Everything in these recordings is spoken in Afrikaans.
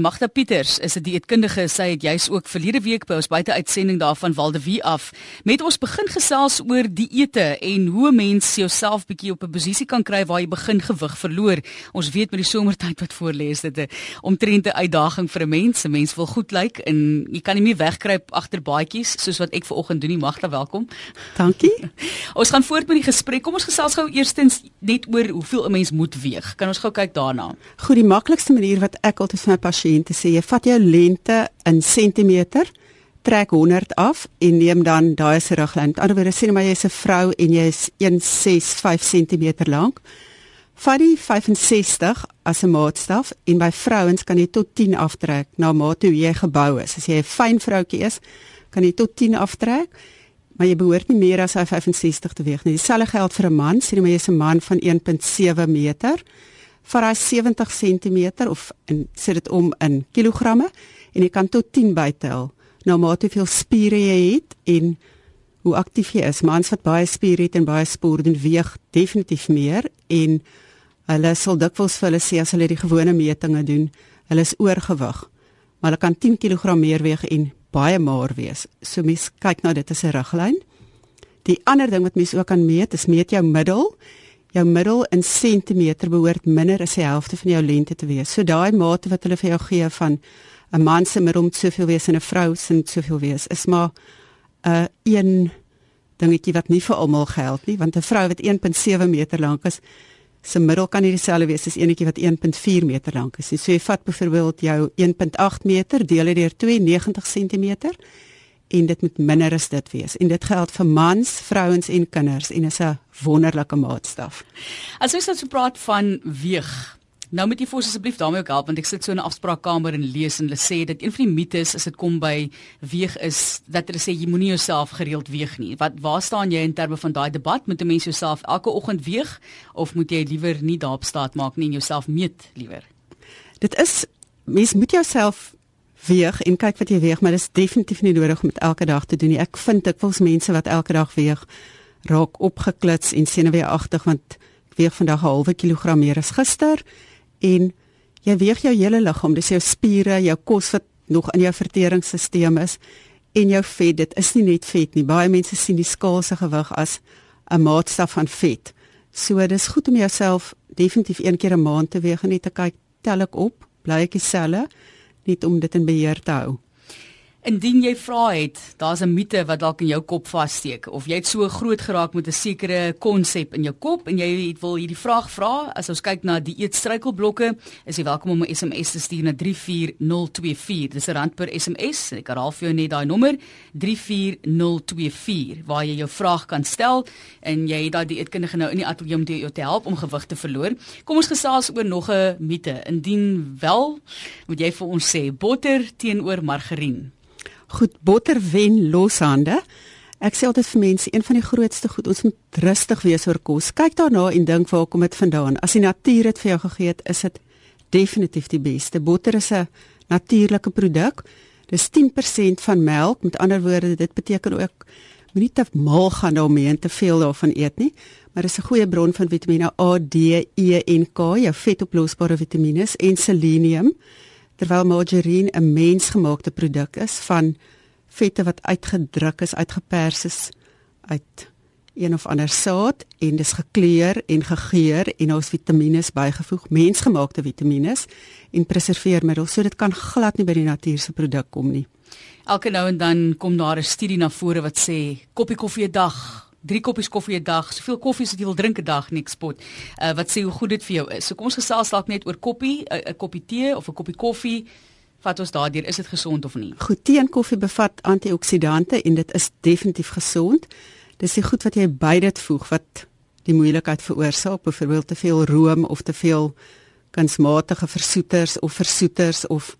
Magda Pieters is 'n dieetkundige. Sy het juis ook verlede week by ons buite uitsending daarvan Waldevie af met ons begin gesels oor dieete en hoe mens jouself bietjie op 'n posisie kan kry waar jy begin gewig verloor. Ons weet met die somertyd wat voor lê is dit 'n omtrente uitdaging vir 'n mens. 'n Mens wil goed lyk en jy kan nie meer wegkruip agter baadjies soos wat ek vanoggend doen nie. Magda, welkom. Dankie. ons gaan voort met die gesprek. Kom ons gesels gou eerstens net oor hoeveel 'n mens moet weeg. Kan ons gou kyk daarna? Goed, die maklikste manier wat ek altyd vir my pasiënte pasiënte sê jy vat jou lengte in sentimeter, trek 100 af en neem dan daai as 'n riglyn. Met ander woorde sê net maar jy's 'n vrou en jy's 165 cm lank. Vat die 65 as 'n maatstaf en by vrouens kan jy tot 10 aftrek na mate hoe jy gebou is. As jy 'n fyn vroutjie is, kan jy tot 10 aftrek. Maar jy behoort nie meer as 65 te weeg nie. Dieselfde geld vir 'n man, sê jy maar jy's 'n man van 1.7 meter vir hy 70 cm of en sit dit om in kilogramme en jy kan tot 10 bytel. Nou maar hoeveel spiere jy het en hoe aktief jy is. Mans wat baie spiere het en baie sport doen weeg definitief meer en hulle sal dikwels vir hulle sê as hulle die gewone metinge doen hulle is oorgewig. Maar hulle kan 10 kg meer weeg en baie maar wees. So mens kyk nou dit is 'n riglyn. Die ander ding wat mens ook kan meet is meet jou middel jou middel in sentimeter behoort minder as die helfte van jou lengte te wees. So daai mate wat hulle vir jou gee van 'n man se middel moet soveel wees en 'n vrou se moet soveel wees, is maar 'n uh, een dingetjie wat nie vir almal geld nie, want 'n vrou wat 1.7 meter lank is, se middel kan nie dieselfde wees as eenetjie wat 1.4 meter lank is nie. So jy vat byvoorbeeld jou 1.8 meter, deel dit deur 92 cm en dit moet minder as dit wees en dit geld vir mans, vrouens en kinders en is 'n wonderlike maatstaf. As ons nou so praat van weeg, nou moet jy vir asseblief daarmee ook help want ek sit so in 'n afspraakkamer en lees en hulle sê dat een van die mites as dit kom by weeg is dat hulle sê jy moenie jouself gereeld weeg nie. Wat waar staan jy in terme van daai debat? Moet 'n mens jouself elke oggend weeg of moet jy liewer nie daarop staat maak nie en jouself meet liewer? Dit is mens moet jouself weeg en kyk wat jy weeg, maar dit is definitief nie nodig om dit elke dag te doen nie. Ek vind ek voels mense wat elke dag weeg raak opgeklits en senuweeagtig want ek weeg vandag 'n halwe kilogram meer as gister en jy weeg jou hele liggaam, dis jou spiere, jou kos wat nog in jou verteringsstelsel is en jou vet. Dit is nie net vet nie. Baie mense sien die skaal se gewig as 'n maatstaf van vet. So dis goed om jouself definitief een keer 'n maand te weeg en net te kyk tel ek op, bly ek dieselfde net om dit in beheer te hou. Indien jy vra het, daar's 'n mite wat dalk in jou kop vassteek of jy het so groot geraak met 'n sekere konsep in jou kop en jy wil hierdie vraag vra, as ons kyk na die eet struikelblokke, is jy welkom om 'n SMS te stuur na 34024. Dis 'n rand per SMS. Ek herhaal vir jou net daai nommer, 34024, waar jy jou vraag kan stel en jy het daai dieetkundige nou in die ateljee om jou te help om gewig te verloor. Kom ons gesels oor nog 'n mite. Indien wel, moet jy vir ons sê botter teenoor margarien. Goed, botter wen loshande. Ek sê altyd vir mense, een van die grootste goed, ons moet rustig wees oor kos. Kyk daarna en dink waar kom dit vandaan? As die natuur dit vir jou gegee het, is dit definitief die beste. Botter is 'n natuurlike produk. Dis 10% van melk. Met ander woorde, dit beteken ook moenie te mal gaan daarmee en te veel daarvan eet nie, maar dis 'n goeie bron van Vitamiene A, D, E en K, jou vetoplosbare vitamiene en selenium terwyl margarine 'n mensgemaakte produk is van vette wat uitgedruk is, uitgepers is uit een of ander saad en dis gekleur en gegeur en ons vitamiene bygevoeg, mensgemaakte vitamiene en preserveermiddels, so dit kan glad nie by die natuur se produk kom nie. Elke nou en dan kom daar 'n studie na vore wat sê koppie koffie 'n dag 3 koppies koffie 'n dag, soveel koffie as jy wil drink 'n dag, niks spot. Uh wat sê hoe goed dit vir jou is. So kom ons gesels dalk net oor koppie, 'n koppie tee of 'n koppie koffie. Vat ons daardeur, is dit gesond of nie? Goed, tee en koffie bevat antioksidante en dit is definitief gesond. Dis die goed wat jy by dit voeg wat die moeilikheid veroorsaak, byvoorbeeld te veel room of te veel kunsmatige versoeters of versoeters of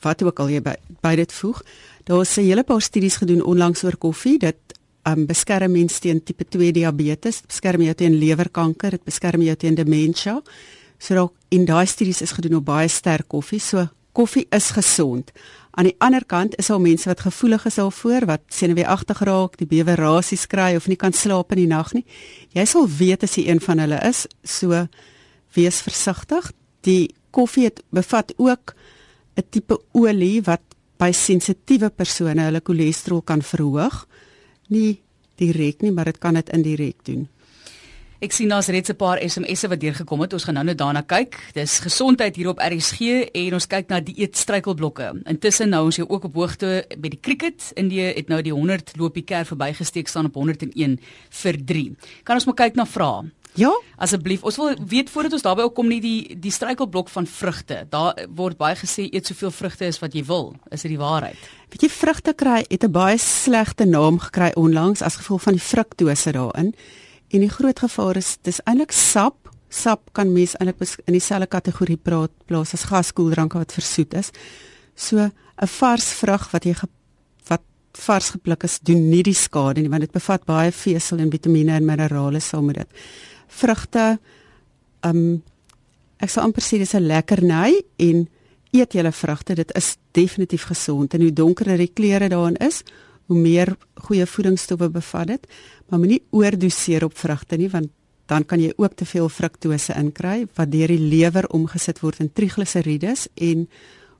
wat ook al jy by, by dit voeg. Daar is 'n hele paar studies gedoen onlangs oor koffie dat um, beskerm mens teen tipe 2 diabetes, beskerm jou teen lewerkanker, dit beskerm jou teen demensie. So in daai studies is gedoen op baie sterk koffie. So koffie is gesond. Aan die ander kant is daar mense wat gevoelig is daarvoor wat senuweeagtig raak, die bewerasies kry of nie kan slaap in die nag nie. Jy sal weet as jy een van hulle is, so wees versigtig. Die koffie het bevat ook 'n tipe olie wat by sensitiewe persone hulle cholesterol kan verhoog. Nie direk nie, maar dit kan dit indirek doen. Ek sien daar's reeds 'n paar SMS'e wat deurgekom het. Ons gaan nou net daarna kyk. Dis gesondheid hier op RSG en ons kyk na die eetstruikelblokke. Intussen nou ons jou ook op hoogte by die cricket. Indië het nou die 100 loopie kerf verbygesteek staan op 101 vir 3. Kan ons maar kyk na vrae? Ja, asseblief. Ons wil weet voordat ons daarby kom nie die die struikelblok van vrugte. Daar word baie gesê eet soveel vrugte as wat jy wil. Is dit die waarheid? Weet jy vrugte kry het 'n baie slegte naam gekry onlangs as gevolg van die fruktose daarin. En die groot gevaar is dis eintlik sap. Sap kan mens eintlik in dieselfde kategorie praat plaas as gaskoeldranke wat versoet is. So 'n vars vrug wat jy wat vars gepluk is, doen nie die skade nie want dit bevat baie vesel en vitamiene en minerale saam met dit. Vrugte. Um ek sal amper sê dis 'n lekker ny en eet julle vrugte, dit is definitief gesond. En hoe donkerder die kleure daarin is, hoe meer goeie voedingsstowwe bevat dit, maar moenie oordoseer op vrugte nie want dan kan jy ook te veel fruktose inkry wat deur die lewer omgesit word in trigliserides en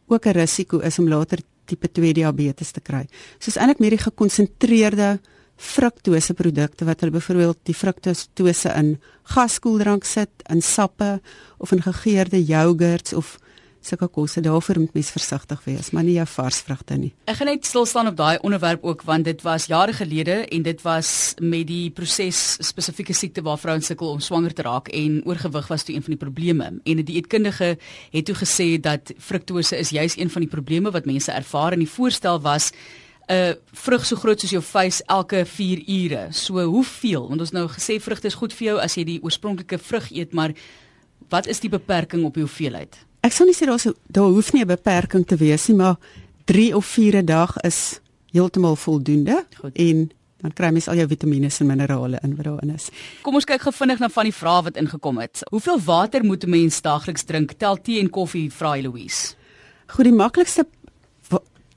ook 'n risiko is om later tipe 2 diabetes te kry. Soos eintlik meer die gekonsentreerde fruktose produkte wat hulle byvoorbeeld die fruktose in gaskoeldrank sit, in sappe of in gegeurde jogurts of sulke kosse daarvoor moet mens versigtig wees, maar nie jou vars vrugte nie. Ek gaan net stil staan op daai onderwerp ook want dit was jare gelede en dit was met die proses spesifieke siekte waar vrouens sukkel om swanger te raak en oorgewig was toe een van die probleme. En 'n dieetkundige het toe gesê dat fruktose is juis een van die probleme wat mense ervaar en die voorstel was 'n uh, vrug so groot soos jou vuis elke 4 ure. So hoeveel? Want ons nou gesê vrugte is goed vir jou as jy die oorspronklike vrug eet, maar wat is die beperking op die hoeveelheid? Ek sou nie sê daar sou daar hoef nie 'n beperking te wees nie, maar 3 of 4 'n dag is heeltemal voldoende Goed. en dan kry mens al jou vitamiene en minerale in wat daarin is. Kom ons kyk gou vinnig na van die vrae wat ingekom het. Hoeveel water moet 'n mens daagliks drink? Tel tee en koffie, vra Eloise. Goed, die maklikste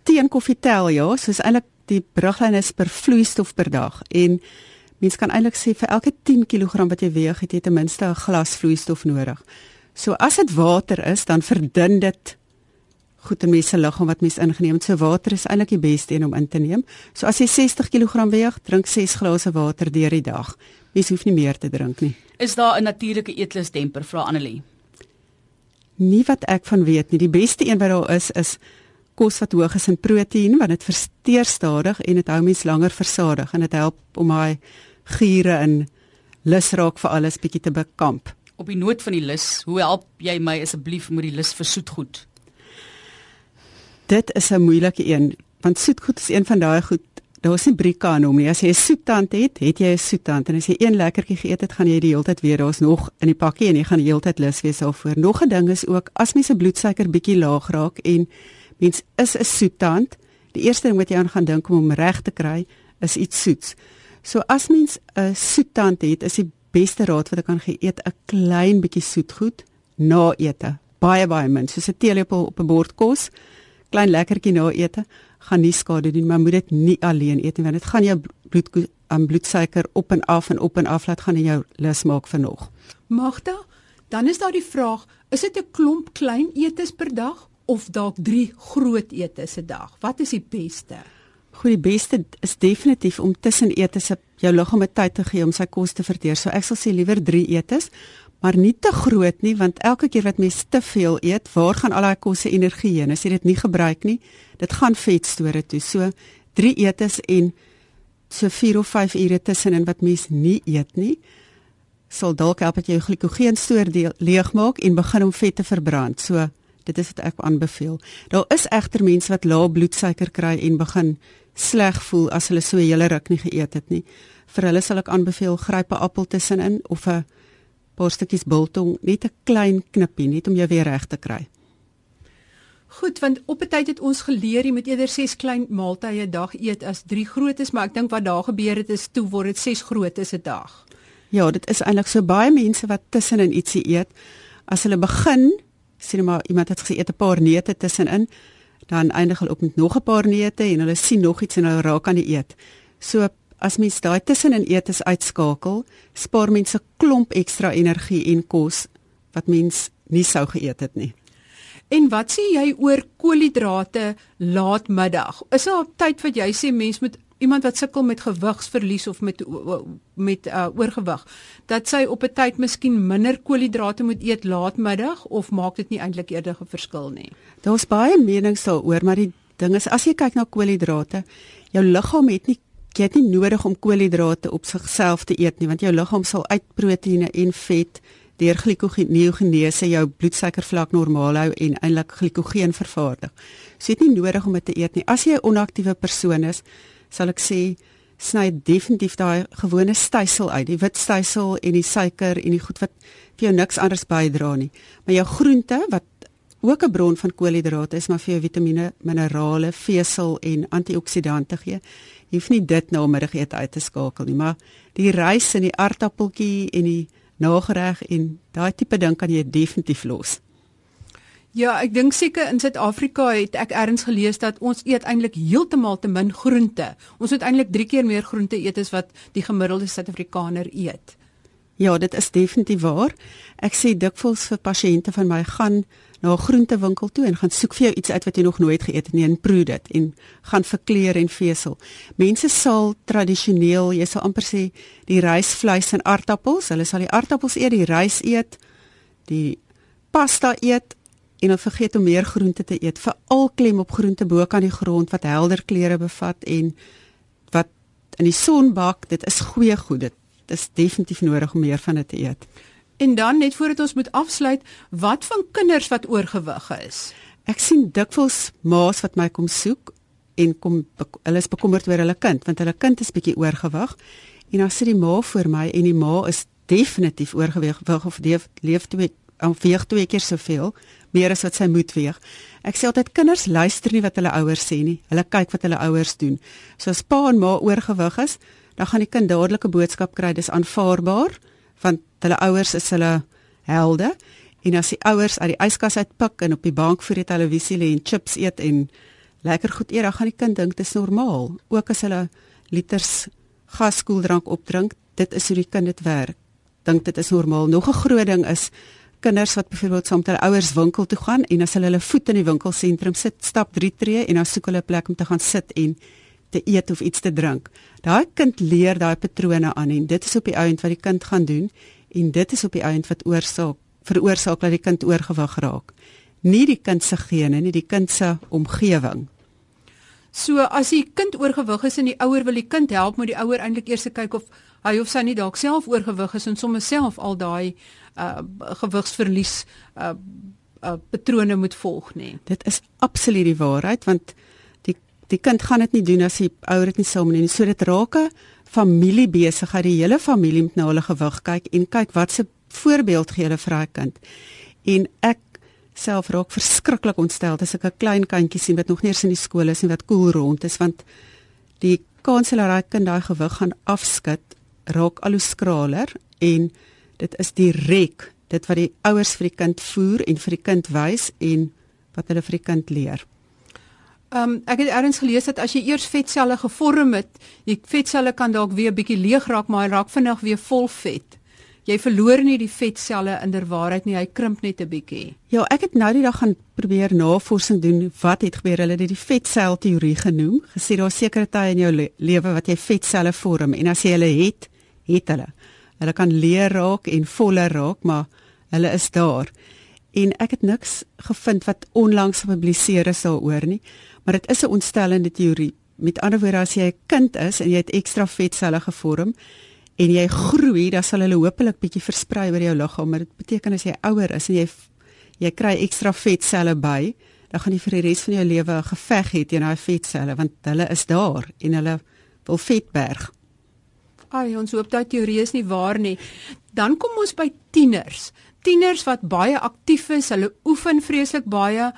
tee en koffie tel ja, soos eintlik die briglyn is per vloeistof per dag en mens kan eintlik sê vir elke 10 kg wat jy weeg, het jy ten minste 'n glas vloeistof nodig. So as dit water is, dan verdun dit goed in mense liggaam wat mens ingeneem. So water is eintlik die beste een om in te neem. So as jy 60 kg weeg, drink 6 glase water deur die dag. Mens hoef nie meer te drink nie. Is daar 'n natuurlike eetlusdemper vra Annelie? Nie wat ek van weet nie. Die beste een wat daar is is kos wat hoog is in proteïen want dit versteur stadig en dit hou mens langer versadig en dit help om hy giere en lus raak vir alles bietjie te bekamp op die noot van die lus, hoe help jy my asseblief met die lus vir soetgoed? Dit is 'n moeilike een, want soetgoed is een van daai goed. Daar's nie brieke aan hom nie. As jy 'n soettand het, het jy 'n soettand en as jy een lekkertjie geëet het, gaan jy die hele tyd weer daar's nog in die pakkie en jy gaan die hele tyd lus wees daarvoor. Nog 'n ding is ook as mens se bloedsuiker bietjie laag raak en mens is 'n soettand, die eerste ding wat jy aan gaan dink om hom reg te kry, is iets soets. So as mens 'n soettand het, is die beste raad wat ek kan gee, eet 'n klein bietjie soetgoed na ete. Baie baie min, soos 'n teelepel op 'n bord kos. Klein lekkertjie na ete gaan nie skade doen, maar moet dit nie alleen eet nie want dit gaan jou bloed aan bloedsuiker op en af en op en af laat gaan en jou lus maak vir nog. Magda, dan is daar die vraag, is dit 'n klomp klein etes per dag of dalk 3 groot etes 'n dag? Wat is die beste? Goed, die beste is definitief om tussen etes jou liggaam tyd te gee om sy kos te verteer. So ek sal sê liewer 3 etes, maar nie te groot nie want elke keer wat mens te veel eet, waar gaan al daai kos se energie heen? As jy dit nie gebruik nie, dit gaan vetstore toe. So 3 etes en so 4 of 5 ure tussenin wat mens nie eet nie sal dalk help dat jy jou glikogeenstoor leegmaak en begin om vet te verbrand. So dit is wat ek aanbeveel. Daar is egter mense wat lae bloedsuiker kry en begin sleg voel as hulle so 'n hele ruk nie geëet het nie. Vir hulle sal ek aanbeveel gryp 'n appel tussenin of 'n paar stukkies biltong, net 'n klein knippie net om jou weer reg te kry. Goed, want op 'n tyd het ons geleer jy moet eerder 6 klein maaltye 'n dag eet as 3 grootes, maar ek dink wat daar gebeur het is toe word dit 6 grootes 'n dag. Ja, dit is eintlik so baie mense wat tussenin ietsie eet. As hulle begin, sien maar iemand het gesê eet 'n paar neute tussenin, dan eindig hulle op met nog 'n paar neute en hulle sien nog iets en hulle raak aan die eet. So as mens daai tussenin eet is uitskakel, spaar mense klomp ekstra energie en kos wat mens nie sou geëet het nie. En wat sê jy oor koolhidrate laatmiddag? Is daar 'n tyd wat jy sê mens moet iemand wat sukkel met gewigsverlies of met met uh, oorgewig dat sy op 'n tyd miskien minder koolhidrate moet eet laatmiddag of maak dit nie eintlik eerder 'n verskil nie. Daar's baie menings daaroor, maar die ding is as jy kyk na koolhidrate, jou liggaam het nie jy het nie nodig om koolhidrate op sigself te eet nie, want jou liggaam sal uit proteïene en vet deur glikogenese jou bloedsuikervlak normaal hou en eintlik glikogeen vervaardig. So jy het nie nodig om dit te eet nie. As jy 'n onaktiewe persoon is, sal ek sê sny definitief daai gewone stysel uit, die wit stysel en die suiker en die goed wat vir jou niks anders bydra nie. Maar jou groente wat ook 'n bron van koolhidrate is, maar vir jou vitamiene, minerale, vesel en antioksidante gee. Jy hoef nie dit na middagete uit te skakel nie, maar die rys en die aardappeltjie en die nagereg en daai tipe ding kan jy definitief los. Ja, ek dink seker in Suid-Afrika het ek ergens gelees dat ons eet eintlik heeltemal te min groente. Ons moet eintlik 3 keer meer groente eet as wat die gemiddelde Suid-Afrikaner eet. Ja, dit is definitief waar. Ek sê dikwels vir pasiënte van my gaan na 'n groentewinkel toe en gaan soek vir jou iets uit wat jy nog nooit geëet het nie en proe dit en gaan vir kleur en vesel. Mense sal tradisioneel, jy sal amper sê, die rys, vleis en aardappels, hulle sal die aardappels eet, die rys eet, die pasta eet en dan vergeet om meer groente te eet. Veral klem op groente bo kan die grond wat helder kleure bevat en wat in die son bak, dit is goeie goed. Dit is definitief nodig om meer van dit te eet. En dan net voordat ons moet afsluit, wat van kinders wat oorgewig is? Ek sien dikwels ma's wat my kom soek en kom hulle is bekommerd oor hulle kind want hulle kind is bietjie oorgewig en dan sit die ma voor my en die ma is definitief oorgewig of leef twee om weeg twee keer soveel meer as wat sy moet weeg. Ek sê altyd kinders luister nie wat hulle ouers sê nie. Hulle kyk wat hulle ouers doen. So as pa en ma oorgewig is, dan gaan die kind dadelik 'n boodskap kry dis aanvaarbaar want hulle ouers is hulle helde en as die ouers uit die yskas uitpik en op die bank voor die televisie lê en chips eet en lekker goed eet, dan gaan die kind dink dit is normaal. Ook as hulle liters gaskoeldrank opdrink, dit is hoe die kind dit werk. Dink dit is normaal. Nog 'n groot ding is kinders wat byvoorbeeld saam met hulle ouers winkel toe gaan en as hulle hulle voet in die winkelsentrum sit, stap 3 tree en dan soek hulle 'n plek om te gaan sit en te eet of iets te drink. Daai kind leer daai patrone aan en dit is op die ount wat die kind gaan doen en dit is op die ount wat oorsaak veroorsaak dat die kind oorgewig raak. Nie die kind se gene nie, die kind se omgewing. So as die kind oorgewig is en die ouer wil die kind help, moet die ouer eintlik eers kyk of hy of sy nie dalk self oorgewig is en sommer self al daai uh gewigsverlies uh, uh patrone moet volg nê. Dit is absoluut die waarheid want die die kind gaan dit nie doen as die ouer dit nie saam doen nie. So dit raak 'n familie besigheid. Die hele familie moet na hulle gewig kyk en kyk wat se voorbeeld gee hulle vir hy kind. En ek self raak verskriklik ontstel as ek 'n klein kindjie sien wat nog nie eens in die skool is en wat koel cool rond is want die kans dat hy kind daai gewig gaan afskud raak al hoe skraler en dit is direk dit wat die ouers vir die kind voer en vir die kind wys en wat hulle vir die kind leer. Um ek het eers gelees dat as jy eers vetselle gevorm het, die vetselle kan dalk weer 'n bietjie leeg raak, maar hy raak vinnig weer vol vet. Jy verloor nie die vetselle inderwaarheid nie, hy krimp net 'n bietjie. Ja, ek het nou die dag gaan probeer navorsing doen wat het gebeur. Hulle het die vetsel teorie genoem. Gesê daar sekerre tye in jou le lewe wat jy vetselle vorm en as jy hulle het, het hulle. Hulle kan leer raak en voller raak, maar hulle is daar. En ek het niks gevind wat onlangs gepubliseer is daaroor nie, maar dit is 'n ontstellende teorie. Met ander woorde, as jy 'n kind is en jy het ekstra vetselle gevorm en jy groei, dan sal hulle hopelik bietjie versprei oor jou liggaam, maar dit beteken as jy ouer is en jy jy kry ekstra vetselle by, dan gaan jy vir die res van jou lewe 'n geveg hê teen daai vetselle want hulle is daar en hulle wil vet berg. Ai, ons hoop daai teorie is nie waar nie. Dan kom ons by tieners. Tieners wat baie aktief is, hulle oefen vreeslik baie,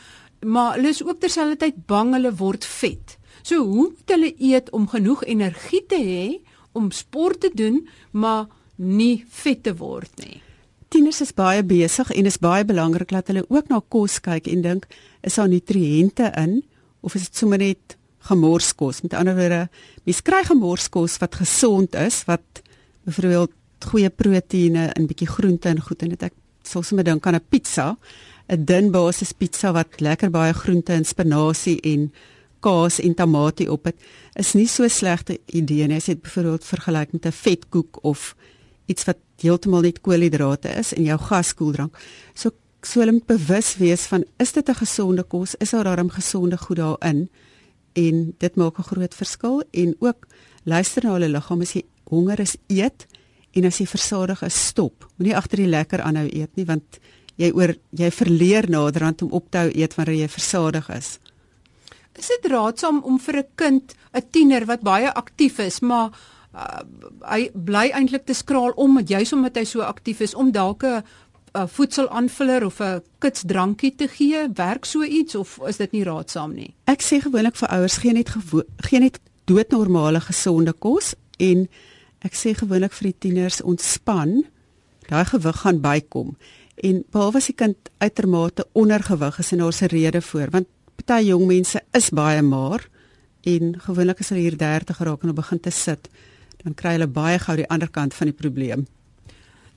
maar hulle is ook terselfdertyd bang hulle word vet. So hoe moet hulle eet om genoeg energie te hê om sport te doen, maar nie vet te word nie? Tieners is baie besig en is baie belangrik dat hulle ook na kos kyk en dink, is daar nutriënte in of is dit sommer net gemorskos. Met ander woorde, mens kry gemorskos wat gesond is, wat byvoorbeeld goeie proteïene en bietjie groente en goed en dit ek sou sommer dink aan 'n pizza. 'n dun basis pizza wat lekker baie groente en spinasie en kaas en tamatie op het, is nie so slegte idee nie as jy dit byvoorbeeld vergelyk met 'n vetkoek of iets wat heeltemal net koolhidrate is in jou gaskoeldrank. So so hulle moet bewus wees van is dit 'n gesonde kos? Is daar darm gesonde goed daarin? En dit maak 'n groot verskil en ook luister na hulle liggaam as jy honger is, eet en as jy versadig is, stop. Moenie agter die lekker aanhou eet nie want jy oor jy verleer naderhand om op te hou eet wanneer jy versadig is. Is dit raadsaam om vir 'n kind, 'n tiener wat baie aktief is, maar uh, hy bly eintlik te skraal om juis omdat hy so aktief is om dalk 'n 'n voedselaanvuller of 'n kitsdrankie te gee, werk so iets of is dit nie raadsaam nie? Ek sê gewoonlik vir ouers gee net gee net doodnormale gesonde kos en ek sê gewoonlik vir die tieners ontspan. Daai gewig gaan bykom. En behalwe as die kind uitermate ondergewig is en daar's 'n rede voor, want party jong mense is baie maar en gewoonlik as hulle hier 30 raak en begin te sit, dan kry hulle baie gou die ander kant van die probleem.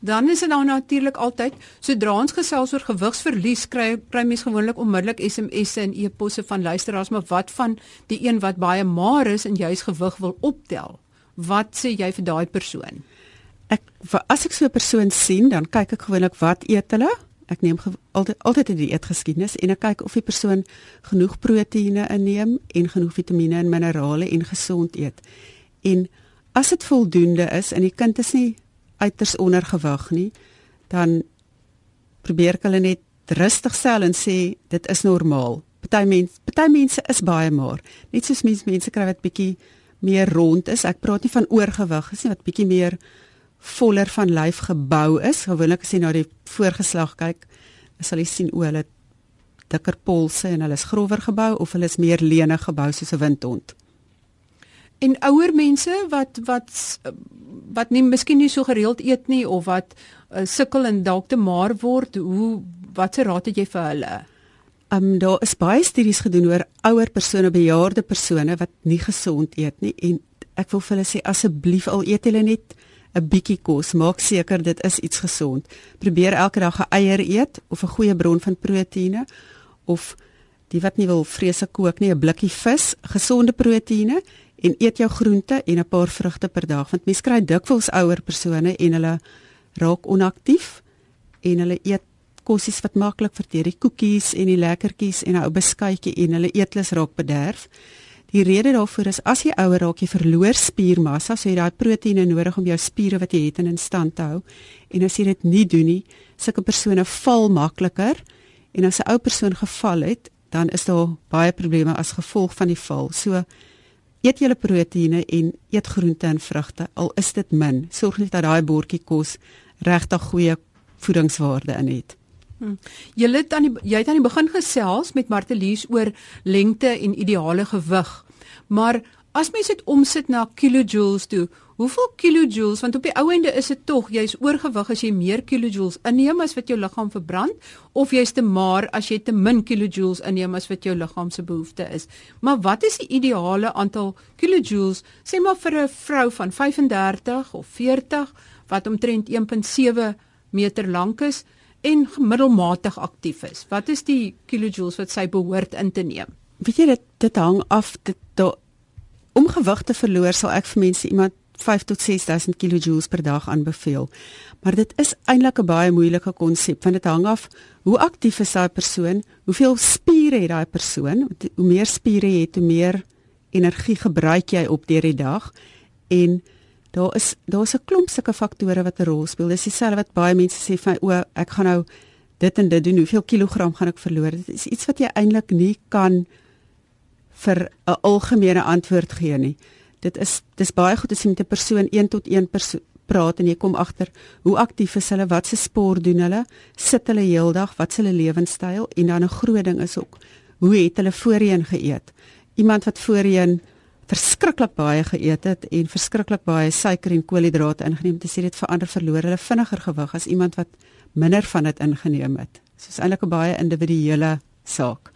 Dan is dit nou natuurlik altyd sodra ons gesels oor gewigsverlies kry kry mense gewoonlik onmiddellik SMS'e en e-posse van luisteraars maar wat van die een wat baie maar is en juis gewig wil optel. Wat sê jy vir daai persoon? Ek as ek so 'n persoon sien, dan kyk ek gewoonlik wat eet hulle. Ek neem altyd altyd 'n dieetgeskiedenis en ek kyk of die persoon genoeg proteïene inneem en genoeg vitamiene en minerale en gesond eet. En as dit voldoende is en die kind is nie uiters ondergewig nie, dan probeer ek hulle net rustig stel en sê dit is normaal. Party mense, party mense is baie maar, net soos mense mense kry wat bietjie meer rond is. Ek praat nie van oorgewig nie, wat bietjie meer voller van lyf gebou is. Gewoonlik as jy na die voorgeslag kyk, sal jy sien o, hulle dikker polse en hulle is grower gebou of hulle is meer lenig gebou soos 'n windhond. En ouer mense wat wat wat nie miskien nie so gereeld eet nie of wat uh, sukkel en dalk te maar word, hoe watse raad het jy vir hulle? Ehm um, daar is baie studies gedoen oor ouer persone, bejaarde persone wat nie gesond eet nie en ek wil vir hulle sê asseblief al eet hulle net 'n bietjie kos, maak seker dit is iets gesond. Probeer elke dag 'n eier eet of 'n goeie bron van proteïene of die wat nie wil vreeslik kook nie, 'n blikkie vis, gesonde proteïene en eet jou groente en 'n paar vrugte per dag want mense kry dikwels ouer persone en hulle raak onaktief en hulle eet kossies wat maklik verteer, die koekies en die lekkertjies en 'n ou beskuitjie en hulle eetlus raak bederf. Die rede daarvoor is as jy ouer raak, jy verloor spiermassa, so jy daai proteïene nodig om jou spiere wat jy het in stand te hou. En as jy dit nie doen nie, sulke persone val makliker en as 'n ou persoon geval het, dan is daar baie probleme as gevolg van die val. So eet julle proteïene en eet groente en vrugte al is dit min sorg net dat daai bordjie kos regtig goeie voedingswaarde in het hm. jy het aan die jy het aan die begin gesels met Martelies oor lengte en ideale gewig maar as mens dit omsit na kilojoules toe Hoeveel kilojoules want op die ou ende is dit tog jy's oorgewig as jy meer kilojoules inneem as wat jou liggaam verbrand of jy's te maar as jy te min kilojoules inneem as wat jou liggaam se behoefte is. Maar wat is die ideale aantal kilojoules sê maar vir 'n vrou van 35 of 40 wat omtrent 1.7 meter lank is en gemiddelmatig aktief is. Wat is die kilojoules wat sy behoort in te neem? Weet jy dit dit hang af dit om gewig te verloor sal ek vir mense iemand 5 tot 6000 kJ per dag aanbeveel. Maar dit is eintlik 'n baie moeilike konsep want dit hang af hoe aktief is daai persoon, hoeveel spiere het daai persoon, hoe meer spiere jy het, hoe meer energie gebruik jy op deur die dag en daar is daar's 'n klomp sulke faktore wat 'n rol speel. Dis dieselfde wat baie mense sê van o, ek gaan nou dit en dit doen, hoeveel kilogram gaan ek verloor? Dit is iets wat jy eintlik nie kan vir 'n algemene antwoord gee nie dit is dis baie goed as jy met 'n persoon 1 tot 1 praat en jy kom agter hoe aktief is hulle, wat se sport doen hulle, sit hulle heeldag, wat se hulle lewenstyl en dan 'n groot ding is ook hoe het hulle voorheen geëet? Iemand wat voorheen verskriklik baie geëet het en verskriklik baie suiker en koolhidrate ingeneem het, sê dit verander verloor hulle vinniger gewig as iemand wat minder van dit ingeneem het. Dit is eintlik 'n baie individuele saak.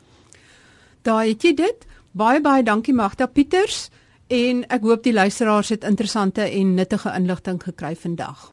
Daai het jy dit. Baie baie dankie Magda Pieters. En ek hoop die luisteraars het interessante en nuttige inligting gekry vandag.